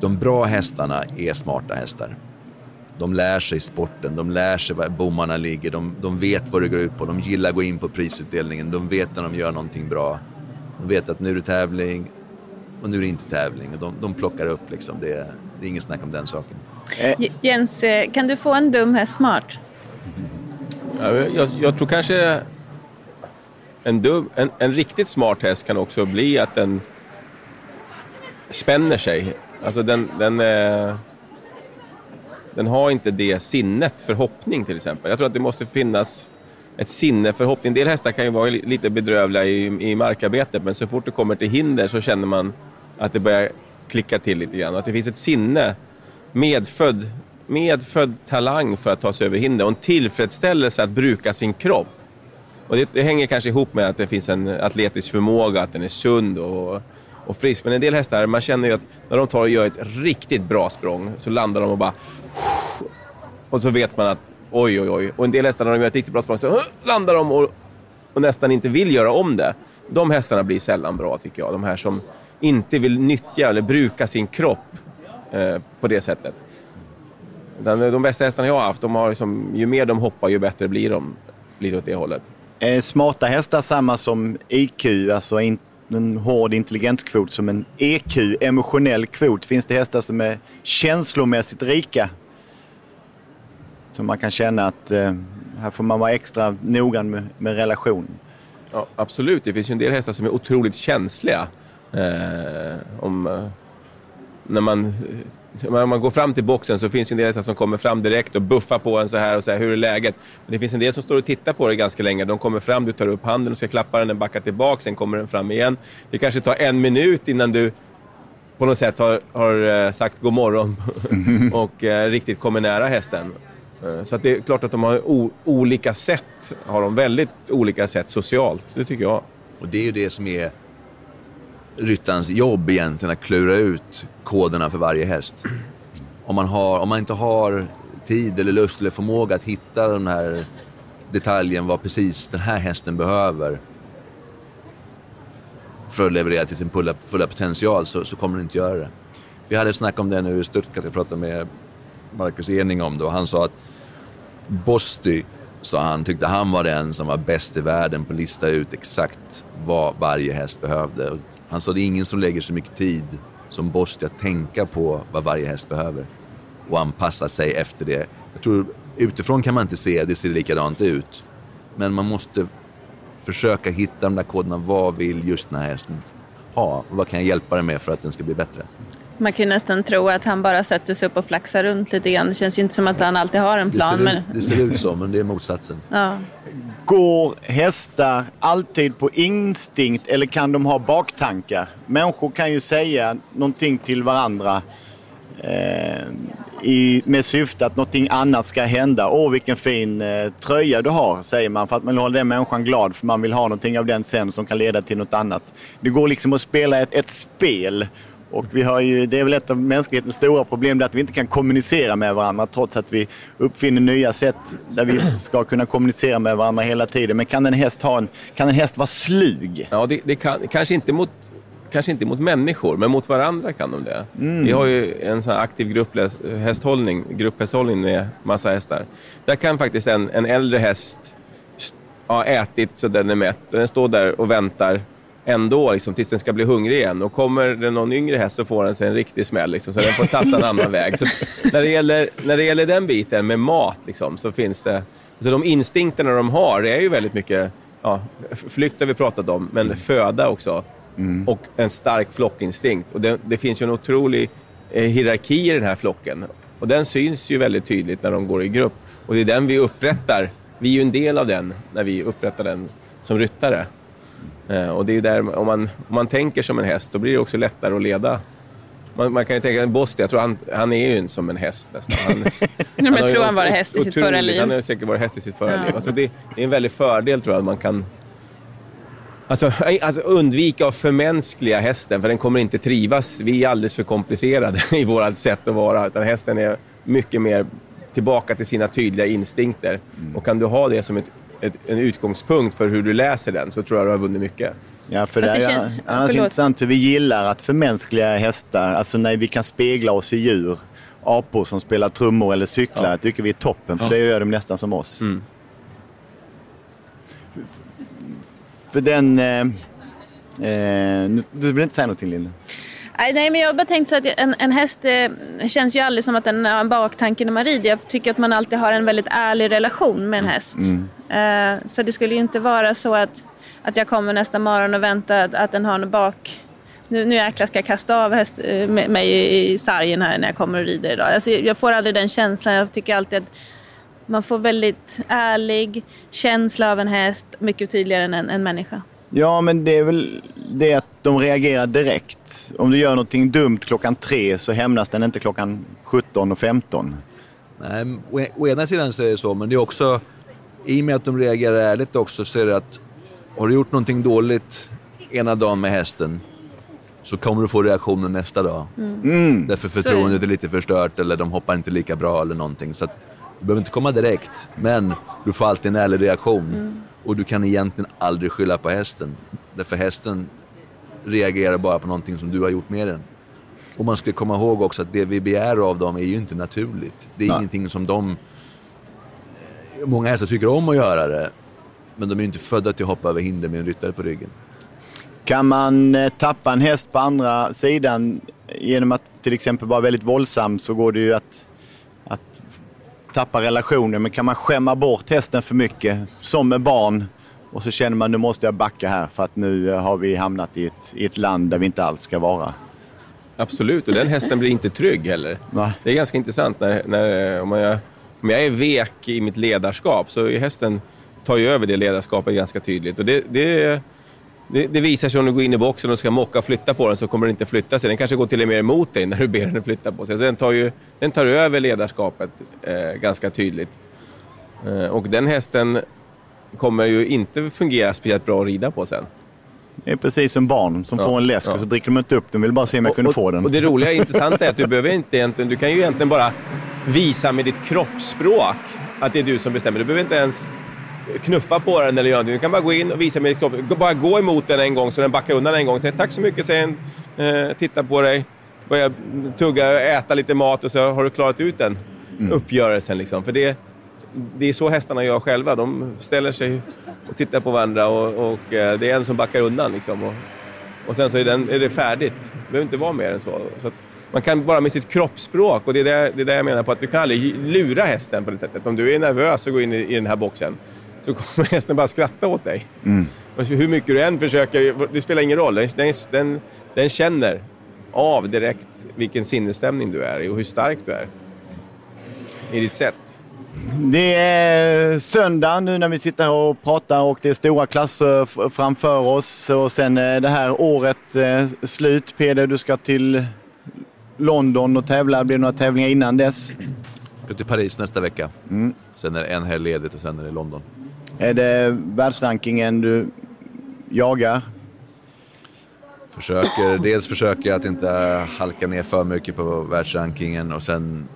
de bra hästarna är smarta hästar. De lär sig sporten, de lär sig var bommarna ligger, de, de vet vad det går ut på, de gillar att gå in på prisutdelningen, de vet när de gör någonting bra. De vet att nu är det tävling och nu är det inte tävling. Och de, de plockar upp liksom, det är, det är inget snack om den saken. J- Jens, eh, kan du få en dum häst smart? Ja, Jag, jag tror kanske en, dum, en, en riktigt smart häst kan också bli att den spänner sig. Alltså den, den, eh, den har inte det sinnet för hoppning till exempel. Jag tror att det måste finnas ett sinne för hoppning. En del hästar kan ju vara li- lite bedrövliga i, i markarbetet men så fort det kommer till hinder så känner man att det börjar klicka till lite grann. Att det finns ett sinne, medfödd, medfödd talang för att ta sig över hinder och en tillfredsställelse att bruka sin kropp. Och det, det hänger kanske ihop med att det finns en atletisk förmåga, att den är sund och, och frisk. Men en del hästar, man känner ju att när de tar och gör ett riktigt bra språng så landar de och bara... Och så vet man att oj, oj, oj. Och en del hästar när de gör ett riktigt bra språng så landar de och, och nästan inte vill göra om det. De hästarna blir sällan bra tycker jag. De här som inte vill nyttja eller bruka sin kropp på det sättet. De bästa hästarna jag har haft, de har liksom, ju mer de hoppar ju bättre blir de. Lite åt det hållet. Är smarta hästar samma som IQ, alltså in, en hård intelligenskvot, som en EQ, emotionell kvot? Finns det hästar som är känslomässigt rika? Så man kan känna att eh, här får man vara extra noggrann med, med relation. Ja, absolut, det finns ju en del hästar som är otroligt känsliga. Eh, om, eh, när man, när man går fram till boxen så finns det en del som kommer fram direkt och buffar på en så här och säger hur är läget? Men det finns en del som står och tittar på det ganska länge. De kommer fram, du tar upp handen och ska klappa den, den backar tillbaka, sen kommer den fram igen. Det kanske tar en minut innan du på något sätt har, har eh, sagt god morgon och eh, riktigt kommer nära hästen. Eh, Så att det är klart att de har o- olika sätt, har de väldigt olika sätt socialt, det tycker jag. Och det är ju det som är ryttarens jobb egentligen, att klura ut koderna för varje häst. Om man, har, om man inte har tid eller lust eller förmåga att hitta den här detaljen, vad precis den här hästen behöver för att leverera till sin fulla, fulla potential så, så kommer den inte göra det. Vi hade ett snack om det nu i Stuttgart, jag pratade med Marcus Ening om det och han sa att Bosti, så han, tyckte han var den som var bäst i världen på att lista ut exakt vad varje häst behövde. Han sa det är ingen som lägger så mycket tid som Bosti att tänka på vad varje häst behöver och anpassa sig efter det. Jag tror utifrån kan man inte se det ser likadant ut. Men man måste försöka hitta de där koderna. Vad vill just den här hästen ha? Och vad kan jag hjälpa den med för att den ska bli bättre? Man kan ju nästan tro att han bara sätter sig upp och flaxar runt lite grann. Det känns ju inte som att han alltid har en Det plan. ser, Men, det ser ut så, men det är motsatsen. ja. Går hästar alltid på instinkt eller kan de ha baktankar? Människor kan ju säga någonting till varandra eh, i, med syfte att någonting annat ska hända. Åh, vilken fin eh, tröja du har, säger man för att man vill hålla den människan glad för man vill ha någonting av den sen som kan leda till något annat. Det går liksom att spela ett, ett spel. Och vi har ju, det är väl ett av mänsklighetens stora problem, det att vi inte kan kommunicera med varandra trots att vi uppfinner nya sätt där vi ska kunna kommunicera med varandra hela tiden. Men kan en häst, ha en, kan en häst vara slug? Ja, det, det kan, kanske, inte mot, kanske inte mot människor, men mot varandra kan de det. Vi har ju en sån aktiv grupphästhållning, grupphästhållning med massa hästar. Där kan faktiskt en, en äldre häst st- ha ätit så den är mätt. Den står där och väntar ändå liksom, tills den ska bli hungrig igen. Och kommer det någon yngre häst så får den sig en riktig smäll. Liksom, så den får tassa en annan väg. Så när, det gäller, när det gäller den biten med mat liksom, så finns det... Så de instinkterna de har är ju väldigt mycket... Ja, flykt har vi pratat om, men föda också. Och en stark flockinstinkt. Och det, det finns ju en otrolig eh, hierarki i den här flocken. Och den syns ju väldigt tydligt när de går i grupp. Och det är den vi upprättar. Vi är ju en del av den när vi upprättar den som ryttare. Eh, och det är där, om man, om man tänker som en häst, då blir det också lättare att leda. Man, man kan ju tänka, Bosti, jag tror han, han är ju en som en häst nästan. Han, men jag tror han var häst i sitt förra liv. Han har säkert varit häst i sitt förra Ja. liv. Alltså det, det är en väldig fördel tror jag, att man kan Alltså, alltså undvika att förmänskliga hästen, för den kommer inte trivas. Vi är alldeles för komplicerade i vårt sätt att vara. Utan hästen är mycket mer tillbaka till sina tydliga instinkter. Och kan du ha det som ett, ett, en utgångspunkt för hur du läser den, så tror jag du har vunnit mycket. Ja, för Fast det det är annars förlåt. intressant hur vi gillar att förmänskliga hästar, alltså när vi kan spegla oss i djur. Apor som spelar trummor eller cyklar, Ja. tycker vi är toppen, för det gör de nästan som oss. Mm. För den... Eh, eh, du vill inte säga någonting Linda? Nej, men jag har bara tänkt så att en, en häst eh, känns ju aldrig som att den har en baktanke när man rider. Jag tycker att man alltid har en väldigt ärlig relation med en häst. Eh, så det skulle ju inte vara så att, att jag kommer nästa morgon och väntar att, att den har en bak... Nu, nu jäklar ska jag kasta av häst, eh, mig i, i sargen här när jag kommer och rider idag. Alltså, jag får aldrig den känslan. Jag tycker alltid att man får väldigt ärlig känsla av en häst, mycket tydligare än en, en människa. Ja, men det är väl det att de reagerar direkt. Om du gör någonting dumt klockan tre så hämnas den inte klockan 17 och 15. Nej, å, å ena sidan så är det så, men det är också... I och med att de reagerar ärligt också så är det att har du gjort någonting dåligt ena dagen med hästen så kommer du få reaktionen nästa dag. Mm. Därför förtroendet är lite förstört eller de hoppar inte lika bra eller någonting. Så att, du behöver inte komma direkt, men du får alltid en ärlig reaktion. Och du kan egentligen aldrig skylla på hästen. Därför hästen reagerar bara på någonting som du har gjort med den. Och man ska komma ihåg också att det vi begär av dem är ju inte naturligt. Det är Nej. ingenting som de... Många hästar tycker om att göra det, men de är ju inte födda till att hoppa över hinder med en ryttare på ryggen. Kan man eh, tappa en häst på andra sidan genom att till exempel vara väldigt våldsam så går det ju att tappa relationen. Men kan man skämma bort hästen för mycket, som med barn, och så känner man nu måste jag backa här för att nu eh, har vi hamnat i ett, i ett land där vi inte alls ska vara. Absolut, och den hästen blir inte trygg heller. Va? Det är ganska intressant när, när om, jag, om jag är vek i mitt ledarskap så är hästen tar ju över det ledarskapet ganska tydligt. Och det, det, det, det visar sig om du går in i boxen och ska mocka och flytta på den så kommer den inte flytta sig. Den kanske går till och med emot dig när du ber den flytta på sig. Så den, tar ju, den tar över ledarskapet eh, ganska tydligt. Eh, och den hästen kommer ju inte fungera speciellt bra att rida på sen. Det är precis som barn som Ja, får en läsk ja. och så dricker de inte upp den. vill bara se om jag kunde och, få den. Och det roliga och intressanta är att du behöver inte egentligen, du kan ju egentligen bara visa med ditt kroppsspråk att det är du som bestämmer. Du behöver inte ens knuffa på den eller göra någonting. Du kan bara gå in och visa med kropp. Bara gå emot den en gång så den backar undan en gång. Säg tack så mycket, säger den. Eh, titta på dig. Börja tugga, äta lite mat och så har du klarat ut den uppgörelsen. Liksom. För det, det är så hästarna gör själva. De ställer sig och tittar på varandra och, och eh, det är en som backar undan. Liksom, och, och sen så är, den, är det färdigt. Det behöver inte vara mer än så. så man kan bara med sitt kroppsspråk, och det är det, det är det jag menar på, att du kan aldrig lura hästen på det sättet. Om du är nervös och går in i, i den här boxen så kommer hästen bara skratta åt dig. Och hur mycket du än försöker, det spelar ingen roll. Den, den, den, känner av direkt vilken sinnesstämning du är i och hur stark du är i ditt sätt. Det är söndag nu när vi sitter här och pratar och det är stora klasser framför oss. Och sen det här året eh, slut. Peder, du ska till London och tävla. Blir det några tävlingar innan dess? Gå till Paris nästa vecka. Mm. Sen är det en helg ledigt och sen är det London. Är det världsrankingen du jagar? Försöker, dels försöker jag att inte halka ner för mycket på världsrankingen och sen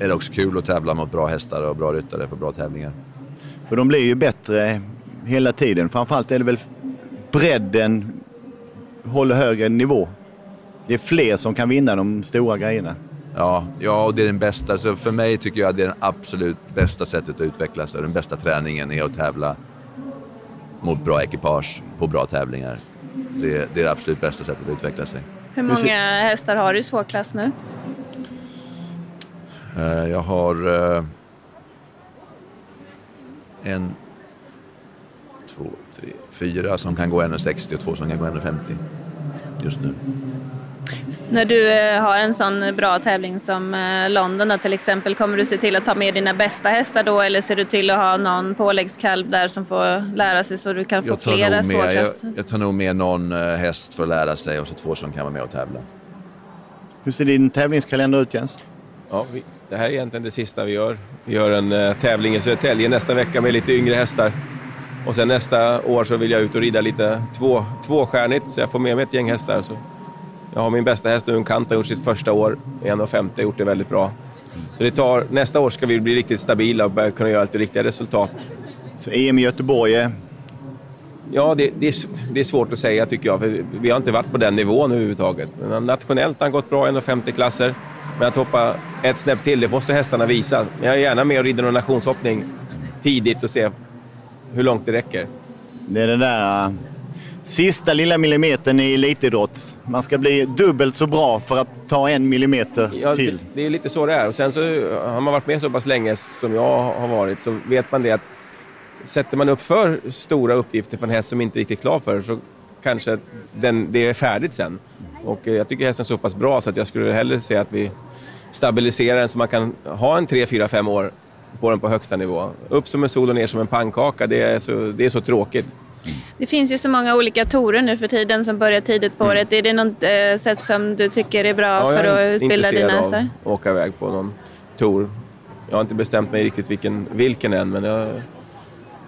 är det också kul att tävla mot bra hästar och bra ryttare på bra tävlingar. För de blir ju bättre hela tiden. Framförallt är det väl bredden håller högre nivå. Det är fler som kan vinna de stora grejerna. Ja, ja, och det är den bästa. Så för mig tycker jag att det är det absolut bästa sättet att utvecklas. Den bästa träningen är att tävla mot bra ekipage på bra tävlingar. Det, det är det absolut bästa sättet att utveckla sig. Hur många hästar har du i svår klass nu? Eh, Jag har eh, en, två, tre, fyra som kan gå 1,60 och två som kan gå 1,50 just nu. När du eh, har en sån bra tävling som eh, London då, till exempel, kommer du se till att ta med dina bästa hästar då eller ser du till att ha någon påläggskalv där som får lära sig så du kan få Jag tar, flera med, jag, jag tar nog med någon eh, häst för att lära sig och så två som kan vara med och tävla. Hur ser din tävlingskalender ut Jens? Ja, vi, det här är egentligen det sista vi gör. Vi gör en eh, tävling i Södertälje nästa vecka med lite yngre hästar. Och sen nästa år så vill jag ut och rida lite två, tvåstjärnigt så jag får med mig ett gäng hästar. Så jag har min bästa häst nu, Kant, har gjort sitt första år i 1,50 gjort det väldigt bra. Så det tar, nästa år ska vi bli riktigt stabila och börja kunna göra lite riktiga resultat. Så EM i Göteborg är... Ja, det, det, är, det är svårt att säga tycker jag. För vi har inte varit på den nivån överhuvudtaget. Men nationellt har han gått bra, 1,50 klasser. Men att hoppa ett snäpp till, det måste hästarna visa. Men jag är gärna med och rider någon nationshoppning tidigt och se hur långt det räcker. Det är den där sista lilla millimetern i elitidrott. Man ska bli dubbelt så bra för att ta en millimeter Ja, till. Det, det är lite så det är. Och sen så har man varit med så pass länge som jag har varit så vet man det att sätter man upp för stora uppgifter för en häst som inte är riktigt klar för så kanske den, det är färdigt sen. Och eh, jag tycker hästen är så pass bra så att jag skulle hellre se att vi stabiliserar den så man kan ha en 3, 4, 5 år på den på högsta nivå. Upp som en sol och ner som en pannkaka, det är så, det är så tråkigt. Det finns ju så många olika torer nu för tiden som börjar tidigt på året. Är det något eh, sätt som du tycker är bra Ja, för jag är att utbilda dina av hästar? att åka iväg på någon tour. Jag har inte bestämt mig riktigt vilken, vilken än, men jag,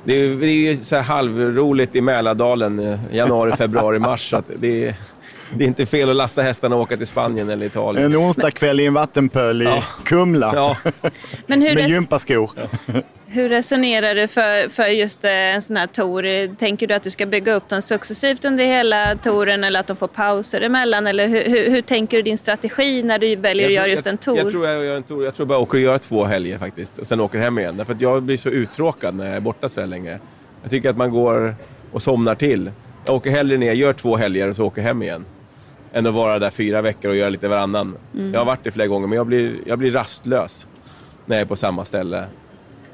det är, det är ju så här halvroligt i Mälardalen eh, januari, februari, mars. Så det, är, det är inte fel att lasta hästarna och åka till Spanien eller Italien. En onsdagkväll i en vattenpöl i Ja. Kumla Ja. Men hur, med gympaskor. hur resonerar du för, för just eh, en sån här tour? Tänker du att du ska bygga upp dem successivt under hela touren eller att de får pauser emellan? Eller hur, hur, hur tänker du din strategi när du väljer att göra just en tour? Jag tror jag, gör en tour. jag tror bara jag åker och gör två helger faktiskt. Och sen åker hem igen. Därför att jag blir så uttråkad när jag är borta så här länge. Jag tycker att man går och somnar till. Jag åker hellre ner, gör två helger och så åker hem igen. Än att vara där fyra veckor och göra lite varannan. Mm. Jag har varit det flera gånger men jag blir, jag blir rastlös när jag är på samma ställe.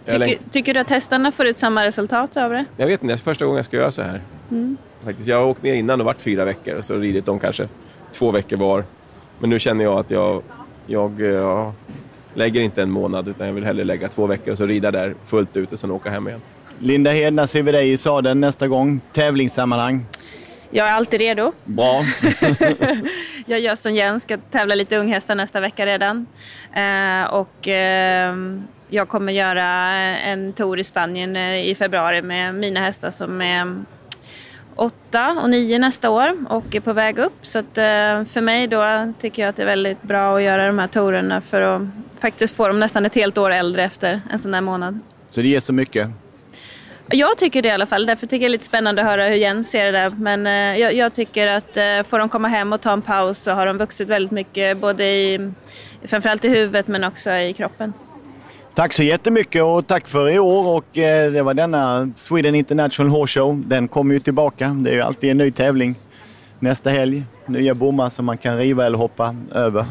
Jag, Tycker, tycker du att hästarna får ut samma resultat av det? jag vet inte, det är första gången jag ska göra så här. Mm. Faktiskt, jag har åkt ner innan och varit fyra veckor och så ridit dem kanske två veckor var. Men nu känner jag att jag, jag ja, lägger inte en månad utan jag vill hellre lägga två veckor och så rida där fullt ut och sen åka hem igen. Linda Hed, när ser vi dig i sadeln nästa gång? Tävlingssammanhang. Jag är alltid redo. Bra. Jag gör som Jens, ska tävla lite unghästar nästa vecka redan. Eh, och eh, jag kommer göra en tour i Spanien eh, i februari med mina hästar som är åtta och nio nästa år och är på väg upp. Så att, eh, för mig då tycker jag att det är väldigt bra att göra de här tourerna för att faktiskt få dem nästan ett helt år äldre efter en sån här månad. Så det ger så mycket. Jag tycker det i alla fall. Därför tycker jag det är lite spännande att höra hur Jens ser det där. Men eh, jag, jag tycker att eh, får de komma hem och ta en paus så har de vuxit väldigt mycket. Både i, framförallt i huvudet men också i kroppen. Tack så jättemycket och tack för i år och eh, det var denna Sweden International Horse Show. Den kommer ju tillbaka. Det är ju alltid en ny tävling nästa helg. Nya bommar som man kan riva eller hoppa över.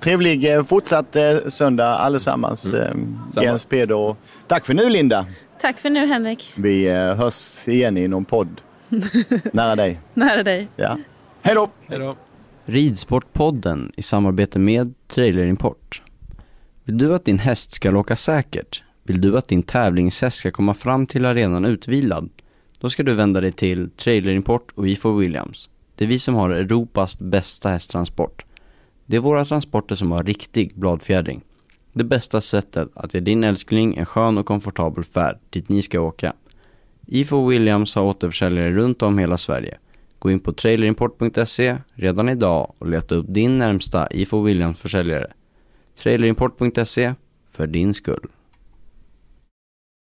Trevlig eh, fortsatt eh, söndag allesammans. Eh, Samma. Jens, Peder och tack för nu Linda. Tack för nu Henrik. Vi eh, hörs igen i någon podd nära dig. Nära dig. Ja. Hej då! Hej då! Ridsportpodden i samarbete med Trailerimport. Vill du att din häst ska åka säkert? Vill du att din tävlingshäst ska komma fram till arenan utvilad? Då ska du vända dig till Trailerimport och IFO Williams. Det är vi som har Europas bästa hästtransport. Det är våra transporter som har riktig bladfjädring. Det bästa sättet att ge din älskling en skön och komfortabel färd dit ni ska åka. IFO Williams har återförsäljare runt om hela Sverige. Gå in på trailerimport.se redan idag och leta upp din närmsta IFO Williams försäljare. Trailerimport.se för din skull.